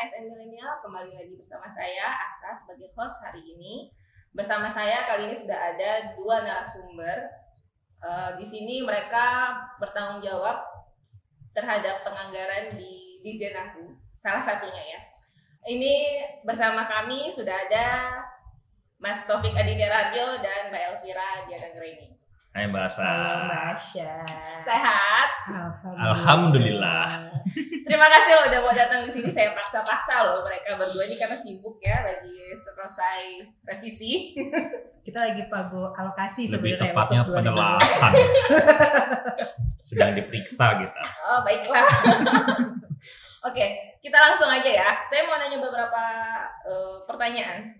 ASN Milenial, kembali lagi bersama saya Asa sebagai host hari ini. Bersama saya kali ini sudah ada dua narasumber. Eh, di sini mereka bertanggung jawab terhadap penganggaran di Dijen Aku, salah satunya ya. Ini bersama kami sudah ada Mas Taufik Aditya Radio dan Mbak Elvira Diana Greni. Hai Mbak Asa. Halo Mbak Asya. Sehat? Alhamdulillah. Terima kasih loh udah mau datang di sini. Saya paksa-paksa loh mereka berdua ini karena sibuk ya lagi selesai revisi. Kita lagi pago alokasi Lebih sebenarnya tepatnya untuk 2020. penelahan. Sedang diperiksa kita. Oh baiklah. Oke, kita langsung aja ya. Saya mau nanya beberapa eh, pertanyaan.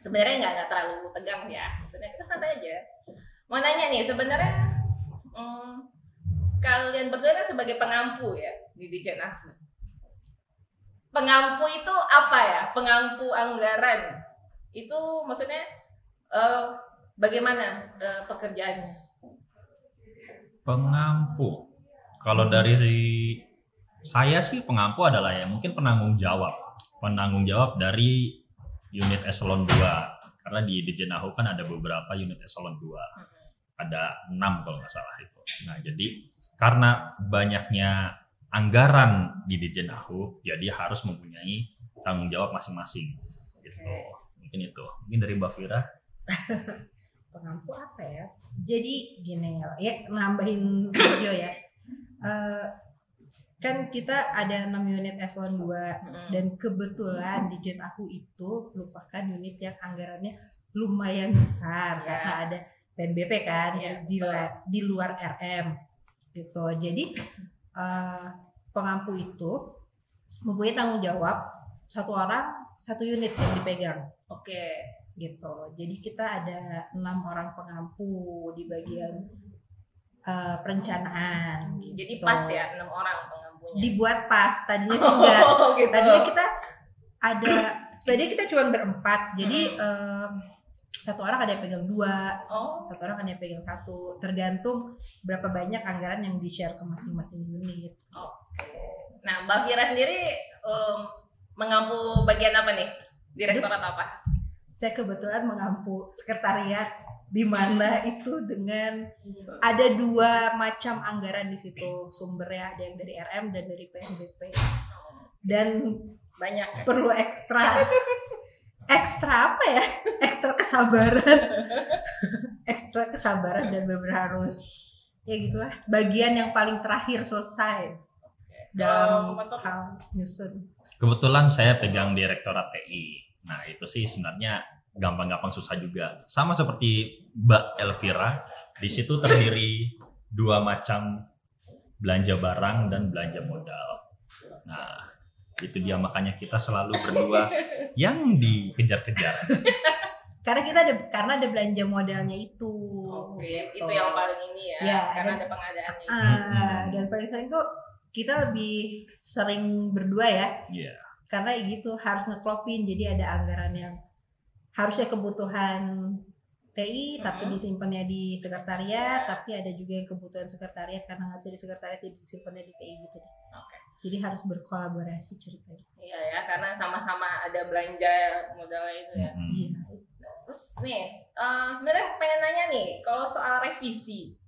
Sebenarnya nggak nggak terlalu tegang ya. Maksudnya kita santai aja. Mau nanya nih, sebenarnya hmm, kalian berdua kan sebagai pengampu ya di Dijen Aku. Pengampu itu apa ya? Pengampu anggaran itu maksudnya eh, bagaimana eh, pekerjaannya? Pengampu. Kalau dari si saya sih pengampu adalah ya mungkin penanggung jawab. Penanggung jawab dari unit eselon 2. Karena di Dijen Ahu kan ada beberapa unit eselon 2. Ada 6 kalau nggak salah itu. Nah, jadi karena banyaknya anggaran di Dijen Ahu, jadi harus mempunyai tanggung jawab masing-masing. Gitu. Mungkin itu. Mungkin dari Mbak Fira. Pengampu apa ya? Jadi gini ya, ya nambahin video ya. Eh, kan kita ada 6 unit eselon 2 Hmm. dan kebetulan di Jet Aku itu merupakan unit yang anggarannya lumayan besar Ya. karena ada PNBP kan Ya, di, betul. la- di luar RM gitu. Jadi eh, pengampu itu mempunyai tanggung jawab satu orang satu unit yang dipegang Oke. gitu. Jadi kita ada enam orang pengampu di bagian eh, perencanaan. Gitu. Jadi pas ya enam orang pengampunya. Dibuat pas. Tadinya sih enggak. Oh, gitu. Tadinya kita ada. Tadinya kita cuma berempat. Jadi Hmm. Satu orang ada yang pegang dua, oh, satu orang ada yang pegang satu. Tergantung berapa banyak anggaran yang di share ke masing-masing unit. nah Mbak Fira sendiri em, mengampu bagian apa nih? Direktorat apa? Saya kebetulan mengampu sekretariat di mana itu dengan ada dua macam anggaran di situ sumbernya ada yang dari RM dan dari PNBP dan Banyak. perlu ekstra ekstra apa ya ekstra kesabaran ekstra kesabaran dan benar harus ya gitulah bagian yang paling terakhir selesai dalam Taufik? hal nyusun Kebetulan saya pegang direktorat TI. Nah itu sih sebenarnya gampang-gampang susah juga. Sama seperti Mbak Elvira, di situ terdiri dua macam belanja barang dan belanja modal. Nah itu dia makanya kita selalu berdua yang dikejar-kejar. karena kita ada karena ada belanja modalnya itu Oke, gitu. itu yang paling ini ya, Ya, karena dan- ada pengadaannya. Mm-mm. dan paling sering tuh kita lebih sering berdua ya Iya. karena gitu harus ngeklopin jadi ada anggaran yang harusnya kebutuhan TI tapi Mhm. disimpannya di sekretariat tapi ada juga yang kebutuhan sekretariat karena nggak bisa di sekretariat jadi disimpannya di TI gitu. Oke. Jadi harus berkolaborasi ceritanya Iya ya, karena sama-sama ada belanja modalnya itu ya. Mm-mm. iya Terus nih, eh, sebenarnya pengen nanya nih, kalau soal revisi,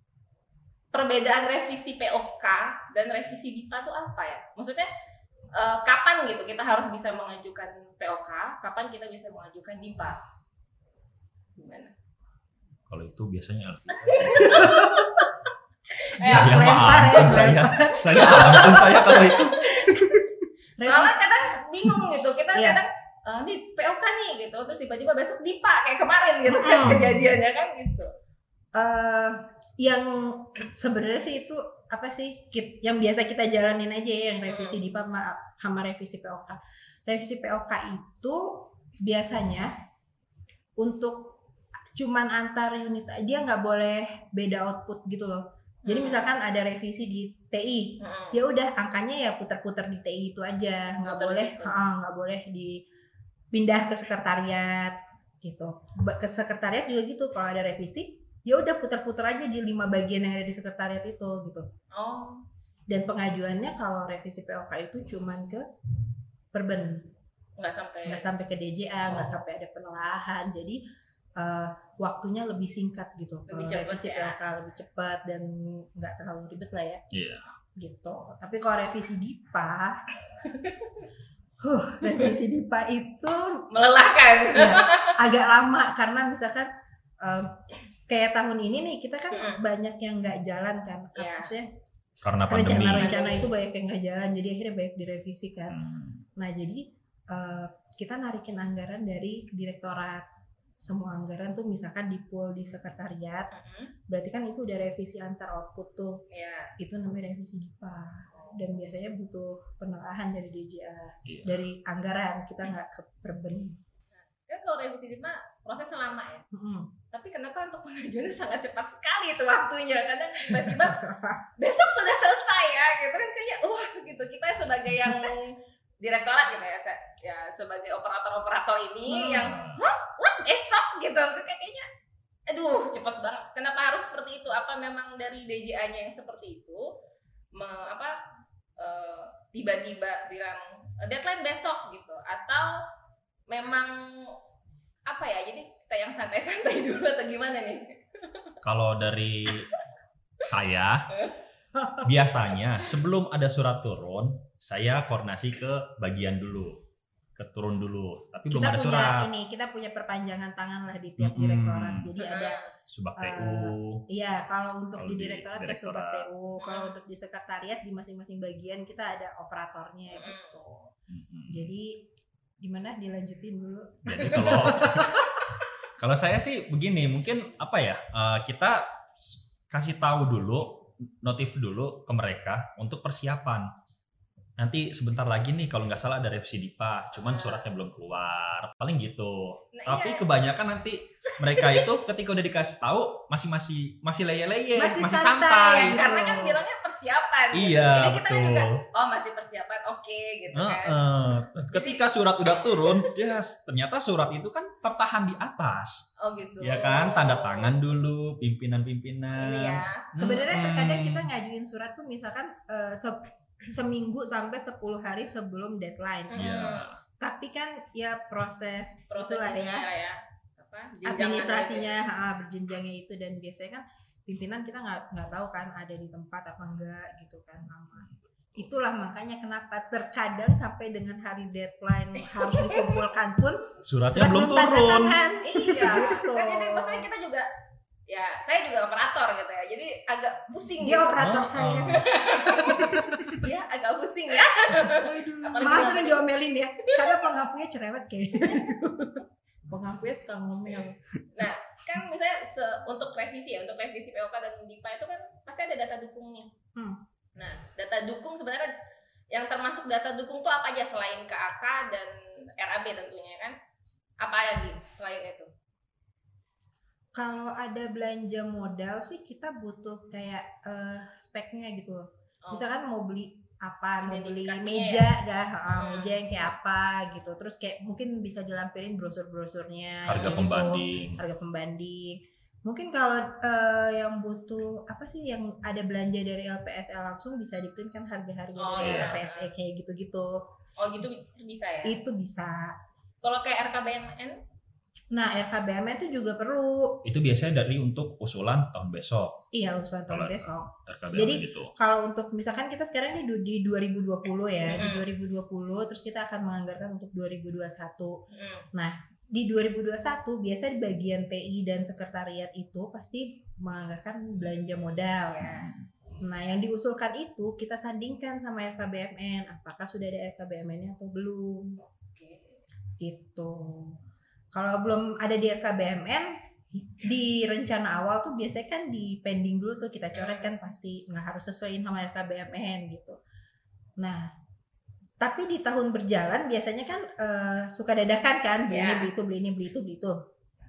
perbedaan revisi POK dan revisi DIPA itu apa ya? Maksudnya eh, kapan gitu kita harus bisa mengajukan POK, kapan kita bisa mengajukan DIPA? Gimana? Kalau itu biasanya Elvira. Eh, saya lempar ya, ampun saya, saya ampun saya kalau itu. Soalnya kadang bingung gitu, kita Iya. kadang eh, nih POK nih gitu, terus tiba-tiba besok DIPA kayak kemarin gitu kan Mm. kejadiannya kan gitu. eh, yang sebenarnya sih itu apa sih kit- yang biasa kita jalanin aja ya yang revisi Hmm. DIPA sama, sama revisi POK. Revisi POK itu biasanya untuk cuman antar unit aja nggak boleh beda output gitu loh. Jadi Hmm. misalkan ada revisi di TI, Mm-mm. ya udah angkanya ya putar-putar di TI itu aja, nggak boleh, nggak boleh dipindah ke sekretariat gitu. Ke sekretariat juga gitu kalau ada revisi, ya udah putar-putar aja di lima bagian yang ada di sekretariat itu gitu. Oh, Dan pengajuannya kalau revisi POK itu cuman ke perben nggak sampai nggak sampai ke DJA nggak Oh. sampai ada penelahan jadi eh, waktunya lebih singkat gitu Lebih Kalau cepat revisi ya. PLK lebih cepat dan nggak terlalu ribet lah ya Iya. gitu tapi kalau revisi DIPA huh revisi DIPA itu melelahkan ya, agak lama karena misalkan em, kayak tahun ini nih kita kan banyak yang nggak jalan kan Iya. maksudnya Karena pandemi. rencana-rencana itu banyak yang nggak jalan jadi akhirnya banyak direvisi kan Hmm. nah jadi eh, kita narikin anggaran dari direktorat semua anggaran tuh misalkan di pool di sekretariat Mhm. berarti kan itu udah revisi antar output tuh ya itu namanya revisi DIPA dan biasanya butuh penelahan dari DJA Iya. dari anggaran kita nggak ke perben kan kalau revisi DIPA prosesnya lama ya Mm-mm. tapi kenapa untuk pengajuannya sangat cepat sekali itu waktunya kadang tiba-tiba besok sudah selesai ya gitu kan kayak wah gitu kita sebagai yang direktorat gitu ya ya sebagai operator-operator ini Hmm. yang what besok gitu. Kayak- kayaknya aduh cepet banget. Kenapa harus seperti itu? Apa memang dari DJA-nya yang seperti itu me- apa eh, tiba-tiba bilang deadline besok gitu. Atau memang apa ya jadi kita yang santai-santai dulu atau gimana nih? Kalau dari saya biasanya sebelum ada surat turun, saya koordinasi ke bagian dulu, ke turun dulu. Tapi belum kita ada punya surat. ini kita punya perpanjangan tangan lah di tiap Mm-mm. direktorat jadi Hmm. ada Subak Eh, TU. Iya, kalau untuk Kalau di di direktorat ke direktorat. Sobat TU, kalau Hmm. untuk di sekretariat di masing-masing bagian kita ada operatornya Hmm. gitu. Mm-mm. Jadi gimana dilanjutin dulu? Jadi kalau kalau saya sih begini, mungkin apa ya? eh, kita kasih tahu dulu, notif dulu ke mereka untuk persiapan. Nanti sebentar lagi nih kalau nggak salah ada revisi DIPA, cuman Ah. suratnya belum keluar. Paling gitu. Nah, Tapi iya. kebanyakan nanti mereka itu ketika udah dikasih tahu masih masih masih leye-leye, Masih masih, santai, santai. Ya, gitu. karena kan bilangnya persiapan gitu. Iya, jadi kita kan juga betul. oh masih persiapan oke gitu kan Heeh. Ketika surat udah turun, yes, ternyata surat itu kan tertahan di atas. oh gitu Ya kan, tanda tangan dulu pimpinan-pimpinan. ini ya Sebenarnya Mm-mm. terkadang kita ngajuin surat tuh misalkan se- seminggu sampai 10 hari sebelum deadline. Hmm. Iya. Tapi kan ya proses, proses itulah ini ya. ya, ya. apa administrasinya ada ha, berjenjangnya itu dan biasanya kan pimpinan kita nggak nggak tahu kan ada di tempat apa enggak gitu kan lama itulah makanya kenapa terkadang sampai dengan hari deadline harus dikumpulkan pun Suratnya surat belum turun. tangan. iya Gitu. kan jadi maksudnya kita juga ya saya juga operator gitu ya jadi agak pusing dia gitu. operator Oh, saya oh. Dia agak pusing ya. Maaf sering diomelin ya. Karena pengapunya cerewet kayak pengapunya suka ngomel. Kan misalnya se- untuk revisi ya untuk revisi POK dan DIPA itu kan pasti ada data dukungnya. Hmm. nah data dukung sebenarnya yang termasuk data dukung tuh apa aja selain KAK dan RAB tentunya kan? Apa lagi selain itu? Kalau ada belanja modal sih kita butuh kayak eh, speknya gitu loh. Oh. misalkan mau beli apa mau beli Identifikasinya meja dah ah, Hmm. meja yang kayak apa gitu terus kayak mungkin bisa dilampirin brosur-brosurnya Harga gitu. pembanding. harga pembanding mungkin kalau eh, yang butuh apa sih yang ada belanja dari LPSL langsung bisa di print kan harga-harga Oh, dari iya. LPSL kayak gitu-gitu oh gitu bisa ya itu bisa kalau kayak RKBMN nah RKBMN itu juga perlu Itu biasanya dari untuk usulan tahun besok. iya usulan tahun Kalau- besok RKBM Jadi- gitu. kalau untuk misalkan kita sekarang ini di 2020 ya, di Mm-mm. 2020 terus kita akan menganggarkan untuk 2021. Hmm. Di 2021 biasa di bagian TI dan sekretariat itu pasti menganggarkan belanja modal ya. Nah, yang diusulkan itu kita sandingkan sama RKBMN, apakah sudah ada RKBMN-nya atau belum. oke Gitu. Kalau belum ada di RKBMN di rencana awal tuh biasanya kan di pending dulu tuh kita coret kan pasti nggak harus sesuaiin sama RKBMN gitu. Nah, tapi di tahun berjalan biasanya kan eh, suka dadakan kan beli ini Ya. beli itu beli ini beli itu beli itu.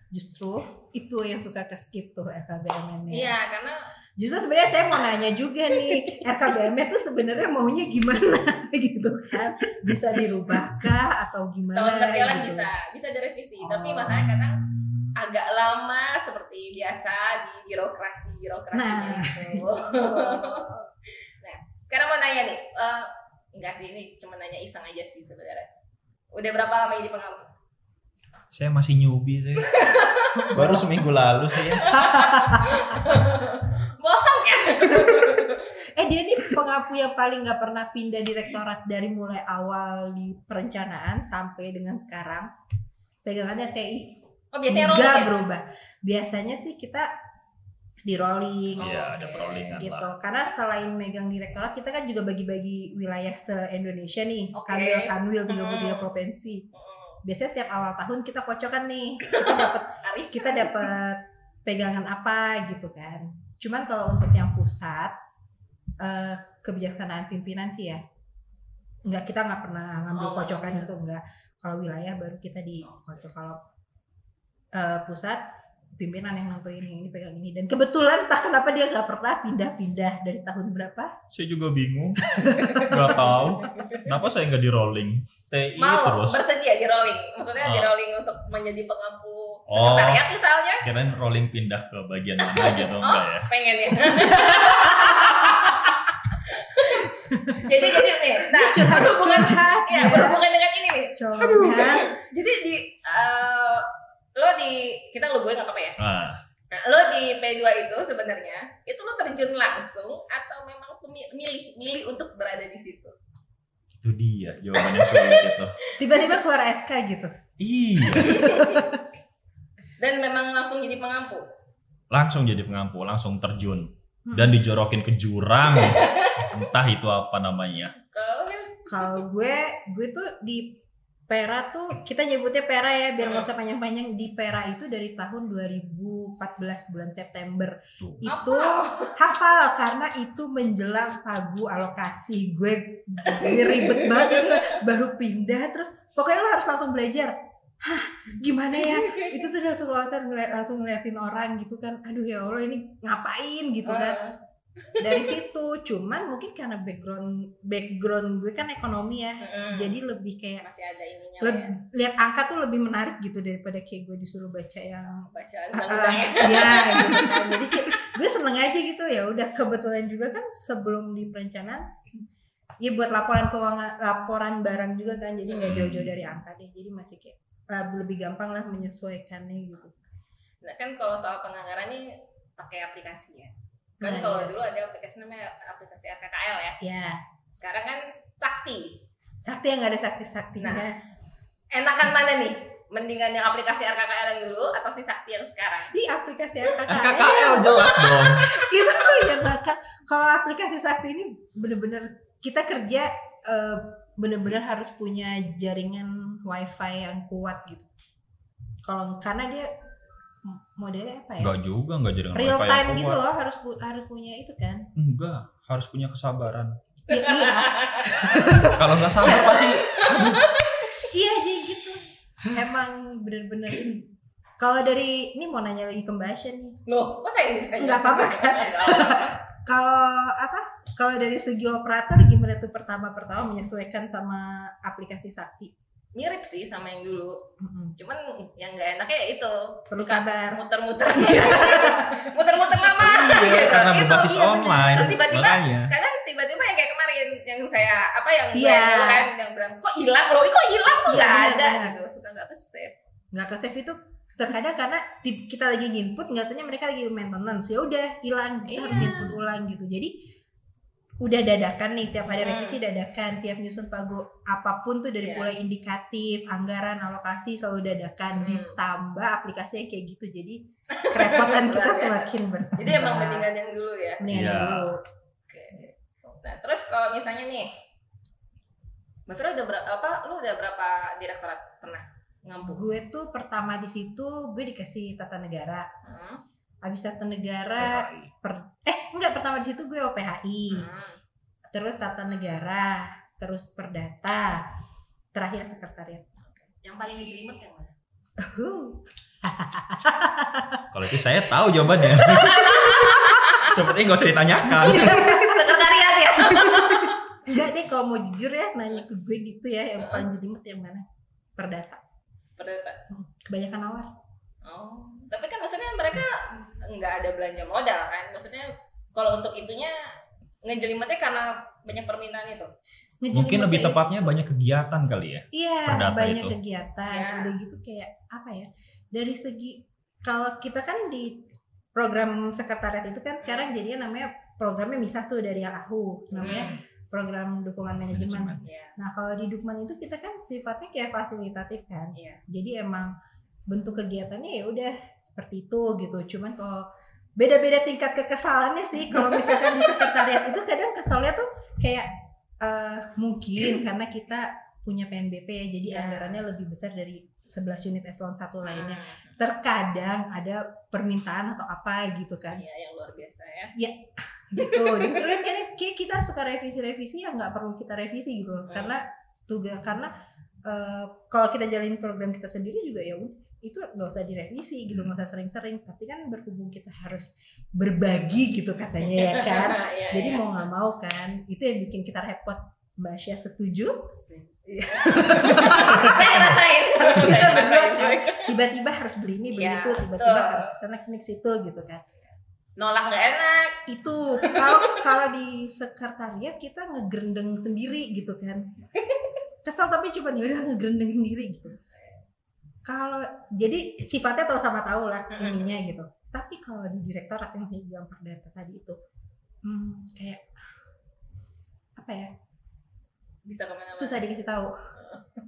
Justru itu yang suka ke skip tuh RKBMN-nya. iya karena Justru sebenarnya saya mau nanya juga nih, RKBMN tuh sebenarnya maunya gimana gitu kan? Bisa dirubahkah atau gimana? tahun gitu. bisa bisa direvisi tapi Oh. masalahnya kadang agak lama seperti biasa di birokrasi birokrasi Nah. gitu. Sekarang mau nanya nih, eh, enggak sih ini cuma nanya iseng aja sih sebenarnya. Udah berapa lama jadi pengampu? Saya masih newbie saya. Baru seminggu lalu saya. Bohong ya? Eh dia nih pengapu yang paling nggak pernah pindah direktorat dari mulai awal di perencanaan sampai dengan sekarang. Pegangannya TI Oh biasanya rolling nggak ya? berubah. Biasanya sih kita di rolling Iya, ada Oke. perollingan gitu. lah. Karena selain megang direktorat, kita kan juga bagi-bagi wilayah se-Indonesia nih. Oke. Kanwil Kanwil 33 Hmm. provinsi. Biasanya setiap awal tahun kita kocokan nih. Kita dapat kita dapat pegangan apa gitu kan. Cuman kalau untuk yang pusat eh, kebijaksanaan pimpinan sih ya nggak kita nggak pernah ngambil Oh, kocokan nggak. gitu enggak. Kalau wilayah baru kita di kocok kalau eh, pusat pimpinan yang nentuin yang ini pegang ini dan kebetulan tak kenapa dia nggak pernah pindah-pindah dari tahun berapa Saya juga bingung. Gak tahu. Kenapa saya nggak di rolling? TI mau terus. bersedia di rolling maksudnya di Oh. rolling untuk menjadi pengampu Oh. sekretariat misalnya. Kirain rolling pindah ke bagian mana gitu enggak ya? pengen ya. Jadi jadi nih nah curhat. berhubungan curhat. ya berhubungan dengan ini. Nih curhat jadi di eh, lo di kita lo gue nggak apa-apa ya? Ah, nah, lo di P2 itu sebenarnya itu lo terjun langsung atau memang milih milih untuk berada di situ? Itu dia jawabannya sulit itu. tiba-tiba keluar SK gitu. Iya. dan memang langsung jadi pengampu. Langsung jadi pengampu, langsung terjun. Hmm. dan dijorokin ke jurang. Entah itu apa namanya. kalau Kalau gue, gue tuh di Pera tuh kita nyebutnya Pera ya biar nggak usah panjang-panjang. Di Pera itu dari tahun 2014 bulan September. Tuh. itu hafal karena itu menjelang pagu alokasi. Gue gue ribet banget baru pindah terus pokoknya lo harus langsung belajar hah gimana ya? Itu tuh langsung langsung ngeliat, langsung ngeliatin orang gitu kan. Aduh ya allah ini ngapain gitu kan? Dari situ cuman mungkin karena background background gue kan ekonomi ya mm-mm. jadi lebih kayak masih ada ininya leb- ya. lihat angka tuh lebih menarik gitu daripada kayak gue disuruh baca yang bacaan Ah, undang-undangnya ya. gitu. Kan jadi kayak gue seneng aja gitu. Ya udah kebetulan juga kan sebelum di perencanaan ya buat laporan keuangan laporan barang juga kan. Jadi nggak Hmm. jauh-jauh dari angka deh. Jadi masih kayak eh, lebih gampang lah menyesuaikannya gitu Nah, kan kalau soal penganggaran ini pakai aplikasi ya. Kan Nah, kalau iya. dulu ada aplikasi namanya aplikasi RKKL ya. ya Sekarang kan Sakti. sakti yang nggak ada sakti saktinya Nah. Enakan mana nih? Mendingan yang aplikasi RKKL yang dulu atau si Sakti yang sekarang? di aplikasi RKKL RKKL jelas dong. itu ya maka kalau aplikasi sakti ini bener-bener kita kerja eh, bener-bener harus punya jaringan wifi yang kuat gitu. Kalau karena dia modelnya apa ya? Enggak juga, enggak jadi real wifi time yang gitu loh harus pu- harus punya itu kan. Enggak, harus punya kesabaran. Ya, iya. Kalau nggak sabar pasti iya jadi gitu. Emang bener-bener ini. Kalau dari ini mau nanya lagi ke Mbak Asya nih. Loh, kok saya ditanya? Nggak apa-apa, kan? kalau apa? Kalau dari segi operator gimana tuh pertama-pertama menyesuaikan sama aplikasi sakti Mirip sih sama yang dulu. Mm-mm. Cuman yang nggak enaknya ya itu. Perlu Suka sabar. Muter-muter. Muter-muter lama. iya gitu. karena Itu, berbasis iya, bener. online. Terus tiba-tiba makanya. kadang tiba-tiba yang kayak kemarin yang saya apa yang Iya. dulu kan yang bilang kok hilang loh kok hilang kok Iya, nggak benar, ada benar. gitu suka nggak ke save nggak ke save itu terkadang karena kita lagi input nggak taunya mereka lagi maintenance ya udah hilang kita harus Iya. input ulang gitu jadi udah dadakan nih tiap ada Hmm. revisi dadakan tiap nyusun pago apa pun tuh dari Iya. mulai indikatif anggaran alokasi selalu dadakan Hmm. ditambah aplikasinya kayak gitu jadi kerepotan kita semakin bertambah jadi emang mendingan yang dulu ya Mendingan Iya. dulu oke nah terus kalau misalnya nih Mbak Fira udah berapa apa lu udah berapa direktorat pernah ngampu gue tuh pertama di situ gue dikasih tata negara hmm. Habis tata negara per, eh enggak pertama di situ gue OPHI Hmm. terus tata negara terus perdata terakhir sekretariat. Yang paling dijelimet yang mana? Kalau itu saya tahu jawabannya. Sepertinya nggak usah ditanyakan. sekretariat ya? Enggak deh kalau mau jujur ya nanya ke gue gitu ya yang paling jelimet yang mana? Perdata. Perdata. kebanyakan awal oh tapi kan maksudnya mereka nggak ada belanja modal kan maksudnya kalau untuk itunya ngejelimetnya karena banyak permintaan itu. Mungkin lebih tepatnya banyak kegiatan kali ya. Iya, banyak itu. kegiatan. Ya. Udah gitu kayak apa ya? Dari segi kalau kita kan di program sekretariat itu kan sekarang jadinya namanya programnya misah tuh dari yang aku namanya Hmm, program dukungan manajemen. Manajemen. Iya. Nah kalau di Dukman itu kita kan sifatnya kayak fasilitatif kan. Iya. Jadi emang bentuk kegiatannya ya udah seperti itu gitu. Cuman kalau beda-beda tingkat kekesalannya sih. Kalau misalkan di sekretariat itu kadang kesalnya tuh kayak eh, mungkin karena kita punya PNBP ya, jadi Ya. anggarannya lebih besar dari 11 unit eselon 1 lainnya. Hmm, Terkadang ada permintaan atau apa gitu kan. Iya, yang luar biasa ya. Gitu. Justru kan kayak kita suka revisi-revisi yang nggak perlu kita revisi gitu. loh. Hmm. Karena tugas karena eh, kalau kita jalanin program kita sendiri juga ya udah itu nggak usah direvisi gitu Hmm. nggak usah sering-sering tapi kan berhubung kita harus berbagi gitu katanya ya kan Iya, jadi iya. mau nggak mau kan itu yang bikin kita repot Mbak Asia setuju Setuju, setuju. Saya ngerasain. Tiba-tiba harus beli ini beli Iya, itu tiba-tiba harus ke sana ke sini ke situ gitu kan Nolak nggak enak. itu kalau kalau di sekretariat kita ngegrendeng sendiri gitu kan kesel tapi cuma ya udah ngegrendeng sendiri gitu kalau jadi sifatnya tahu sama tahu lah Mm-mm. ininya gitu. Tapi kalau di direktorat yang saya bilang perdata tadi itu hmm, kayak apa ya? Bisa ke mana-mana. susah dikasih tahu.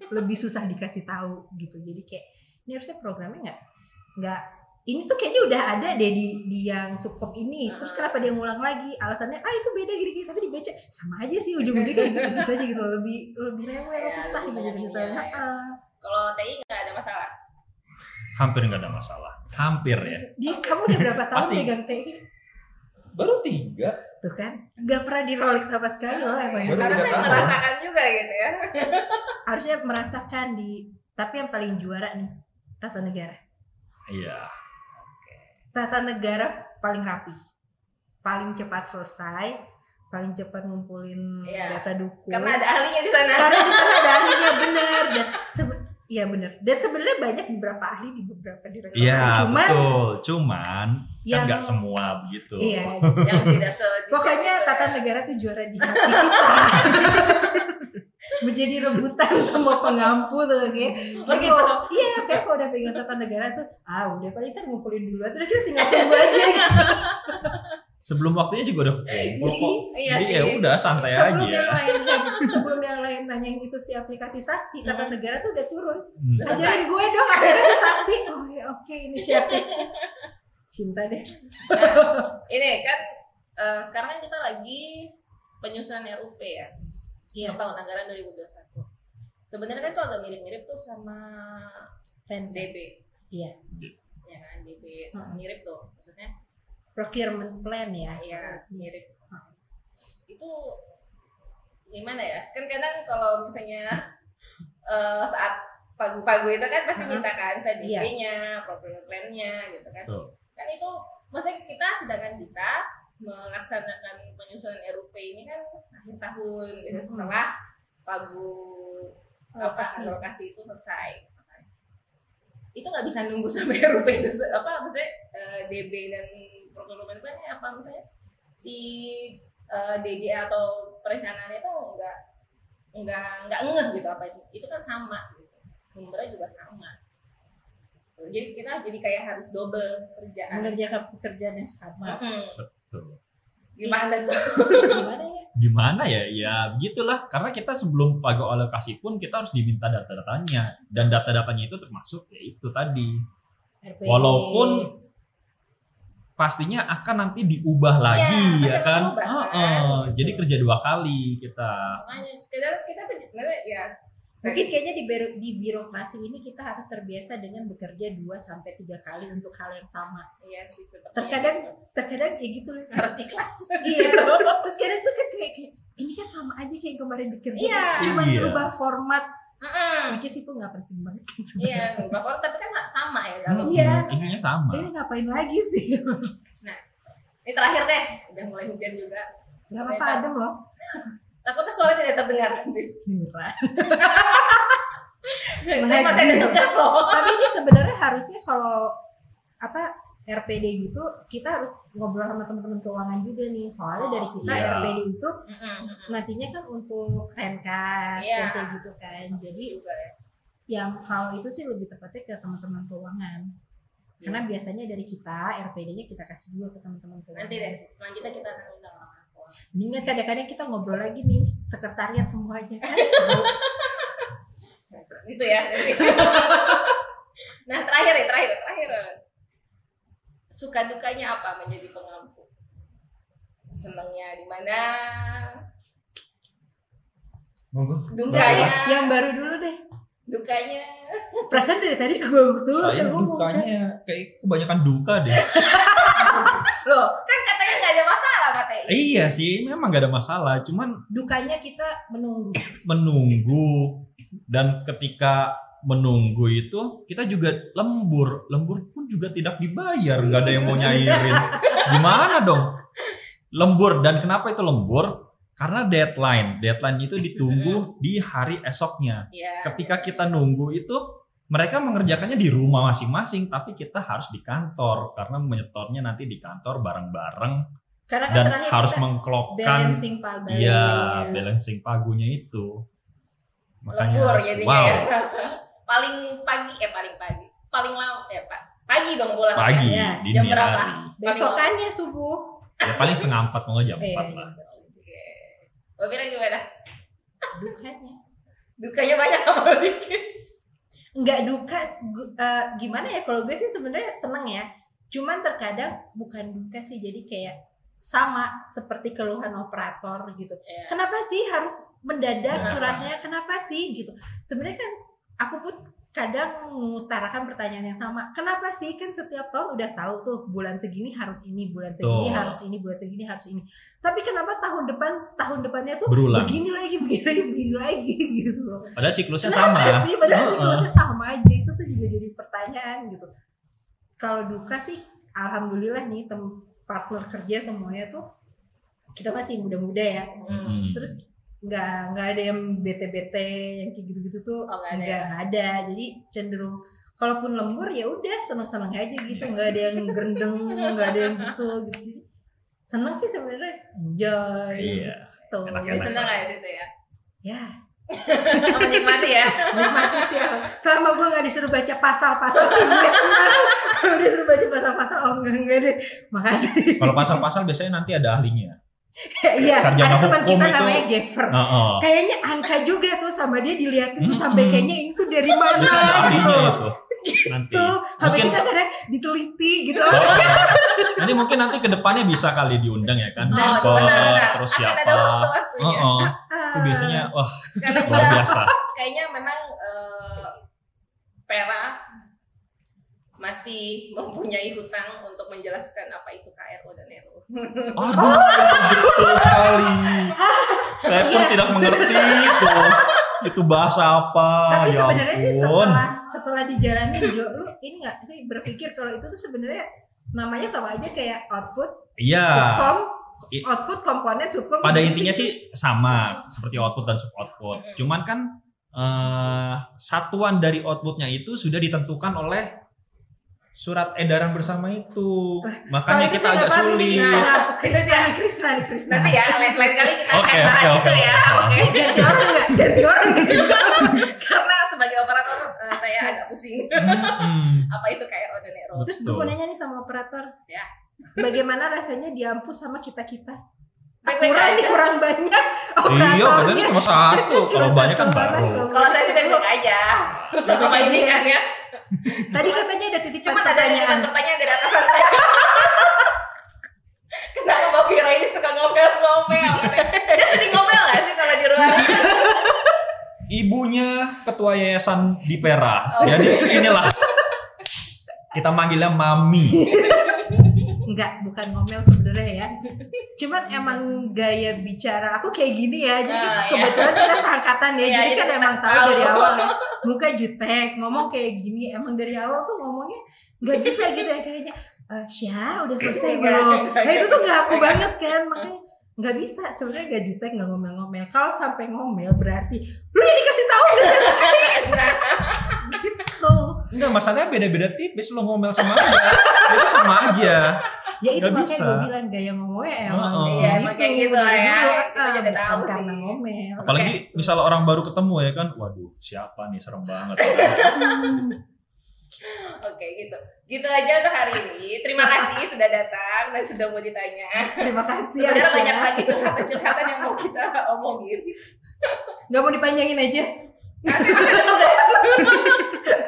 Lebih susah dikasih tahu gitu. Jadi kayak ini harusnya programnya nggak nggak ini tuh kayaknya udah ada deh di, di yang subkop ini. Terus kenapa dia ngulang lagi? Alasannya ah itu beda gini-gini tapi dibaca. Sama aja sih ujung-ujungnya kayak gitu, gitu aja gitu. Lebih lebih rewel Ya, susah lebih gitu ininya tahu. ya. Kalau TI nggak ada masalah. Hampir nggak ada masalah. Hampir ya. dia kamu udah berapa tahun Pasti. pegang TI Baru tiga. tuh kan nggak pernah di Rolex sama sekali loh emang Baru Harusnya merasakan juga gitu ya. harusnya merasakan di tapi yang paling juara nih tata negara Iya. tata negara paling rapi paling cepat selesai paling cepat ngumpulin Iya. data dukun Karena ada ahlinya di sana. karena di sana ada ahlinya benar dan Iya benar. Dan sebenarnya banyak beberapa ahli di beberapa direktorat. Iya Cuman betul. Cuman yang kan nggak semua begitu. iya. yang tidak se Pokoknya gitu tata ya. negara tuh juara di hati kita. Menjadi rebutan sama pengampu tuh kayak. Oh, gitu. kalau- Iya, kayak kalau udah pegang tata negara tuh, ah udah paling kan ngumpulin dulu. Terus kita tinggal tunggu aja gitu. Sebelum waktunya juga udah kumpul kok. Iya Jadi sih. ya udah santai sebelum aja. yang lain sebelum yang lain nanya yang itu si aplikasi sakti tata Hmm. negara tuh udah turun Hmm. Ajarin gue dong aplikasi sakti oh ya oke inisiatif cinta deh Ini kan eh, sekarang kan kita lagi penyusunan RUP ya. Iya. Untuk tahun anggaran 2021. Sebenarnya kan itu agak mirip-mirip tuh sama DB. Iya. Ya kan DB Hmm. mirip tuh. Maksudnya procurement plan ya Iya, mirip. Itu gimana ya? Kan kadang kalau misalnya eh, saat pagu-pagu itu kan pasti minta kan Iya. VDP-nya, procurement plan-nya gitu kan. Betul. Kan itu maksudnya kita sedangkan kita melaksanakan penyusunan RUP ini kan akhir tahun gitu Mm-mm. setelah pagu apa Alokasi. alokasi itu selesai. Itu nggak bisa nunggu sampai RUP itu apa maksudnya eh, DB dan procurement plan apa misalnya si eh, DJ atau perencanaan itu nggak nggak nggak ngeh gitu apa itu itu kan sama gitu. sumbernya juga sama jadi kita jadi kayak harus double kerjaan mengerjakan pekerjaan yang sama Mm-mm. Betul. gimana tuh gimana ya Gimana ya? Ya begitulah. Karena kita sebelum pago alokasi pun kita harus diminta data-datanya dan data-datanya itu termasuk ya itu tadi. RPD. Walaupun pastinya akan nanti diubah lagi Iya, ya kan. berubah, kan? Heeh, Gitu. Jadi kerja dua kali kita. makanya kita kita sebenarnya ya mungkin kayaknya di, biro- di birokrasi ini kita harus terbiasa dengan bekerja 2 sampai tiga kali untuk hal yang sama iya sih Terkadang gitu. terkadang ya gitu loh harus ikhlas iya terus kadang tuh kan kayak, kayak, ini kan sama aja kayak yang kemarin dikerjain Iya. cuma Iya. dirubah format Mm-mm. which is itu nggak penting banget. Iya ngubah tapi kan sama ya kalau Iya. Hmm, Isinya sama. ini ngapain lagi sih? Ini terakhir deh. Udah mulai hujan juga. Nggak apa-apa adem loh. Takutnya suara tidak terdengar nanti. Beneran saya masih ada tugas loh. Tapi ini sebenarnya harusnya kalau apa RPD gitu kita harus ngobrol sama teman-teman keuangan juga nih soalnya dari kita Iya. RPD itu nantinya kan untuk renkas Iya. yang kayak gitu kan jadi juga ya. yang kalau itu sih lebih tepatnya ke teman-teman keuangan karena biasanya dari kita RPD-nya kita kasih juga ke teman-teman keuangan Nanti deh, selanjutnya kita akan undang orang tua. Ini kadang-kadang kita ngobrol lagi nih sekretariat semuanya kan. Itu ya. nah terakhir ya, terakhir, terakhir. Suka dukanya apa menjadi pengampu? Senangnya di mana? Monggo. Dukanya, yang baru dulu deh dukanya. perasaan dari tadi gue dulu Saya saya ngomong kan. dukanya kayak kebanyakan duka deh. Loh, kan katanya nggak ada masalah Matei. iya sih, memang gak ada masalah. Cuman dukanya kita menunggu menunggu dan ketika menunggu itu kita juga lembur. Lembur pun juga tidak dibayar nggak ada yang mau nyairin. Gimana dong? Lembur. Dan kenapa itu lembur? Karena deadline. Deadline itu ditunggu di hari esoknya. Iya. ketika kita nunggu itu mereka mengerjakannya di rumah masing-masing tapi kita harus di kantor. Karena menyetornya nanti di kantor bareng-bareng. Karena kan dan harus kita mengklopkan balancing pagu Iya, balancing pagunya itu. lembur jadinya wow, ya. Paling pagi eh paling pagi. Paling lama ya Pak. Pagi dong pulang. pagi Ya, dini jam berapa? hari. besokannya subuh Ya paling setengah empat kalau nggak jam Iya, empat iya. lah. Oke. Mbak Fira gimana? dukanya Dukanya banyak apa dikit? nggak duka eh, gimana ya kalau gue sih sebenarnya seneng ya cuman terkadang bukan duka sih jadi kayak sama seperti keluhan operator gitu Ya. kenapa sih harus mendadak Nah. suratnya kenapa sih gitu sebenarnya kan aku pun kadang mengutarakan pertanyaan yang sama kenapa sih kan setiap tahun udah tahu tuh bulan segini harus ini bulan segini Betul. harus ini bulan segini harus ini tapi kenapa tahun depan tahun depannya tuh Berulang. begini lagi begini lagi begini lagi gitu Padahal siklusnya Kenapa sama. sih padahal Heeh. siklusnya sama aja itu tuh juga jadi pertanyaan gitu kalau duka sih alhamdulillah nih tem partner kerja semuanya tuh kita masih muda-muda ya Hmm. terus nggak nggak ada yang bete-bete yang kayak gitu-gitu tuh Oh, nggak ada. nggak nggak ada jadi cenderung kalaupun lembur ya udah seneng-seneng aja gitu nggak ada yang gerendeng nggak ada yang gitu gitu seneng sih sebenarnya enjoy Iya. gitu Enak-enak. Jadi seneng di situ ya. ya Menikmati ya. Nikmati sih ya. Selama gue gak disuruh baca pasal-pasal sih gue senang. Kalau disuruh baca pasal-pasal, oh enggak enggak deh. Makasih. Kalau pasal-pasal biasanya nanti ada ahlinya. Iya, Sarjana ada teman kita itu- namanya Gever. Heeh. Kayaknya angka juga tuh sama dia diliatin tuh Mm-mm. sampai kayaknya itu dari mana gitu. itu. Nanti. Tuh, sampai Mungkin kita kadang diteliti gitu. Oh, nanti mungkin nanti ke depannya bisa kali diundang ya kan. Oh, Diva, benar-benar. terus Akan siapa. ada waktu-waktunya. Heeh. Ah. Itu biasanya wah Sekarang luar biasa. kayaknya memang eh, Pera masih mempunyai hutang untuk menjelaskan apa itu KRO dan RO. Aduh, betul sekali. Saya pun Iya. tidak mengerti itu. Itu bahasa apa? Tapi ya sebenarnya sih setelah setelah dijalanin Jo, lu ini nggak sih berpikir kalau itu tuh sebenarnya namanya sama aja kayak output, Iya. I- output, komponen, subcom. Pada intinya sih sama seperti output dan sub output. Cuman kan eh, satuan dari outputnya itu sudah ditentukan oleh surat edaran bersama itu. Makanya itu kita agak ini sulit. Itu Krisna dia. nih, Krisna nih, Krisna. Nanti ya lain, lain kali kita Oke, akan bahas oke, itu oke. ya. Oke. Ganti orang nggak? Ganti orang? Karena sebagai operator eh, saya agak pusing. Mm-mm. apa itu KRO dan RO. Terus gue mau nanya nih sama operator. Ya. Bagaimana rasanya diampus sama kita-kita? Kurang nih, aja. kurang banyak Iya, operatornya. katanya cuma satu. Kalau banyak kan baru. Kalau saya sih baik-baik aja. Sama bajingan ya. Tadi katanya ada titipan Cuma ada pertanyaan. pertanyaan dari atasan saya. Kenapa Mbak Vira ini suka ngomel-ngomel? Dia sering ngomel gak sih kalau di ruang? Ibunya ketua yayasan di Pera. Oh. Jadi inilah kita manggilnya Mami. Enggak, bukan ngomel sebenarnya ya. Cuman emang gaya bicara aku kayak gini ya. Jadi iya. kebetulan kita seangkatan ya. Iya, jadi jadi kan emang tahu dari awal ya. Muka jutek, ngomong kayak gini. Emang dari awal tuh ngomongnya nggak bisa gitu ya kayaknya. Eh, Syah, udah selesai Enggak, belum? Nah itu tuh nggak aku banget kan. Makanya nggak bisa sebenarnya nggak jutek nggak ngomel-ngomel kalau sampai ngomel berarti lu udah dikasih tahu nggak sih Nah, gitu Enggak, masalahnya beda-beda tipis lo ngomel sama aja. Jadi sama aja. Ya itu makanya bisa. gue bilang gaya ngomongnya emang Heeh. kayak Iya, gitu, emang kayak gitu lah ya. Kita ah, jadi tahu sih. ngomel. Apalagi misalnya orang baru ketemu ya kan, waduh siapa nih serem banget. Oke gitu. Gitu aja untuk hari ini. Terima kasih sudah datang dan sudah mau ditanya. Terima kasih Sebenarnya Asya. banyak lagi curhatan-curhatan yang mau kita omongin. Gak mau dipanjangin aja. Tugas.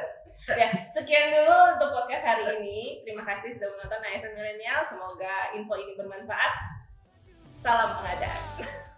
ya, sekian dulu untuk podcast hari ini. Terima kasih sudah menonton ASN Milenial. Semoga info ini bermanfaat. Salam pengadaan.